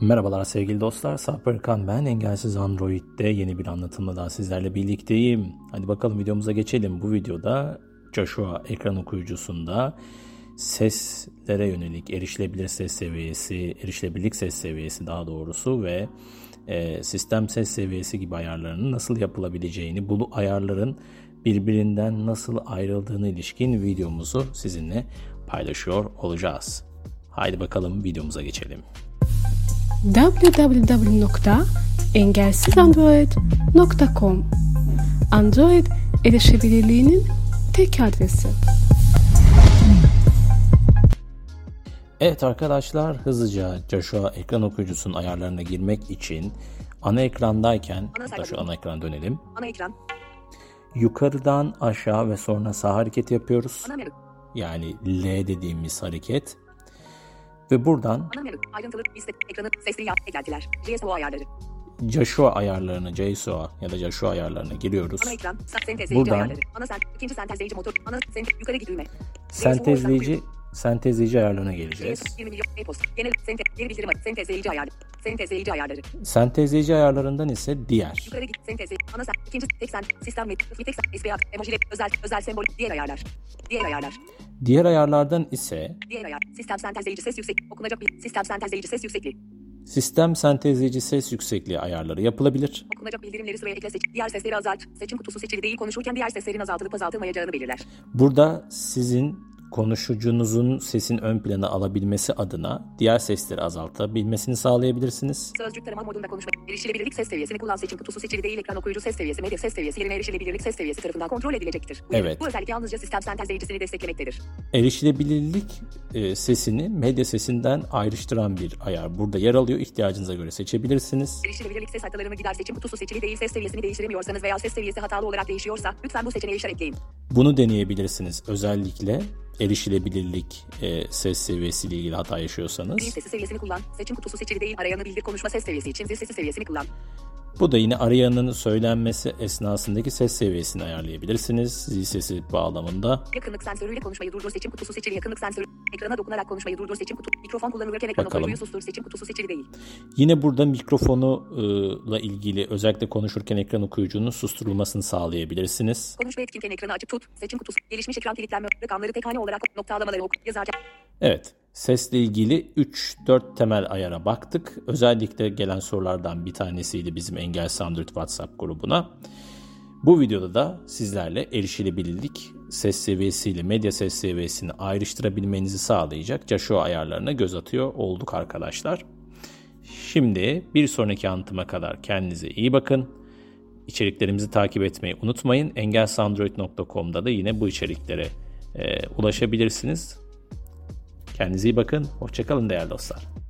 Merhabalar sevgili dostlar, Sarp ben. Engelsiz Android'de yeni bir anlatımla daha sizlerle birlikteyim. Hadi bakalım videomuza geçelim. Bu videoda Joshua ekran okuyucusunda seslere yönelik erişilebilir ses seviyesi, erişilebilirlik ses seviyesi daha doğrusu ve e, sistem ses seviyesi gibi ayarlarının nasıl yapılabileceğini, bu ayarların birbirinden nasıl ayrıldığını ilişkin videomuzu sizinle paylaşıyor olacağız. Haydi bakalım videomuza geçelim www.engelsizandroid.com Android erişebilirliğinin tek adresi. Evet arkadaşlar hızlıca Joshua ekran okuyucusunun ayarlarına girmek için ana ekrandayken ana şu ana ekran dönelim. Ana ekran. Yukarıdan aşağı ve sonra sağ hareket yapıyoruz. Ana menü. Yani L dediğimiz hareket. Ve buradan Ana menü, ayrıntılı liste, ekranı, sesli yap, eklentiler, JSO ayarları. Joshua ayarlarına, JSOA ya da Joshua ayarlarına giriyoruz. Ana ekran, sentezleyici Buradan, ayarları. Ana sen, ikinci sentezleyici motor, ana sen, yukarı. Sentezleyici, sentezleyici ayarlarına geleceğiz. 20 milyon e-post, genel sente, geri bildirim, sentezleyici ayarları. Sentezleyici ayarları. Sentezleyici ayarlarından ise diğer. Diğer ayarlar. Diğer ayarlardan ise Diğer ayar. Sistem sentezleyici ses yüksek. Okunacak bir sistem sentezleyici ses yüksekliği. Sistem sentezleyici ses yüksekliği ayarları yapılabilir. Okunacak bildirimleri sıraya ekle seç. Diğer sesleri azalt. Seçim kutusu seçili değil konuşurken diğer seslerin azaltılıp azaltılmayacağını belirler. Burada sizin konuşucunuzun sesin ön plana alabilmesi adına diğer sesleri azaltabilmesini sağlayabilirsiniz. Sözcük tarama modunda konuşma. Erişilebilirlik ses seviyesini kullan seçim kutusu seçili değil ekran okuyucu ses seviyesi medya ses seviyesi yerine erişilebilirlik ses seviyesi tarafından kontrol edilecektir. Bu, evet. Bu özellik yalnızca sistem sentezleyicisini desteklemektedir. Erişilebilirlik e, sesini medya sesinden ayrıştıran bir ayar burada yer alıyor. İhtiyacınıza göre seçebilirsiniz. Erişilebilirlik ses haritalarını gider seçim kutusu seçili değil ses seviyesini değiştiremiyorsanız veya ses seviyesi hatalı olarak değişiyorsa lütfen bu seçeneği işaretleyin. Bunu deneyebilirsiniz. Özellikle erişilebilirlik e, ses seviyesiyle ilgili hata yaşıyorsanız. Zil sesi seviyesini kullan. Seçim kutusu seçili değil. Arayanı bildir konuşma ses seviyesi için zil sesi seviyesini kullan. Bu da yine arayanın söylenmesi esnasındaki ses seviyesini ayarlayabilirsiniz. Zil sesi bağlamında. Yakınlık sensörüyle konuşmayı durdur seçim kutusu seçili. Yakınlık sensörü ekrana dokunarak konuşmayı durdur seçim kutusu. Mikrofon kullanılırken ekran okuyucuyu sustur seçim kutusu seçili değil. Yine burada mikrofonuyla ilgili özellikle konuşurken ekran okuyucunun susturulmasını sağlayabilirsiniz. Konuş ve etkinken ekranı açık tut. Seçim kutusu. Gelişmiş ekran kilitlenme. Rakamları tek hane olarak noktalamaları oku. Yazarken. Evet. Sesle ilgili 3-4 temel ayara baktık. Özellikle gelen sorulardan bir tanesiydi bizim Engel Android WhatsApp grubuna. Bu videoda da sizlerle erişilebilirlik ses seviyesiyle medya ses seviyesini ayrıştırabilmenizi sağlayacak Joshua ayarlarına göz atıyor olduk arkadaşlar. Şimdi bir sonraki anlatıma kadar kendinize iyi bakın. İçeriklerimizi takip etmeyi unutmayın. engelsandroid.com'da da yine bu içeriklere e, ulaşabilirsiniz. Kendinize iyi bakın. Hoşçakalın değerli dostlar.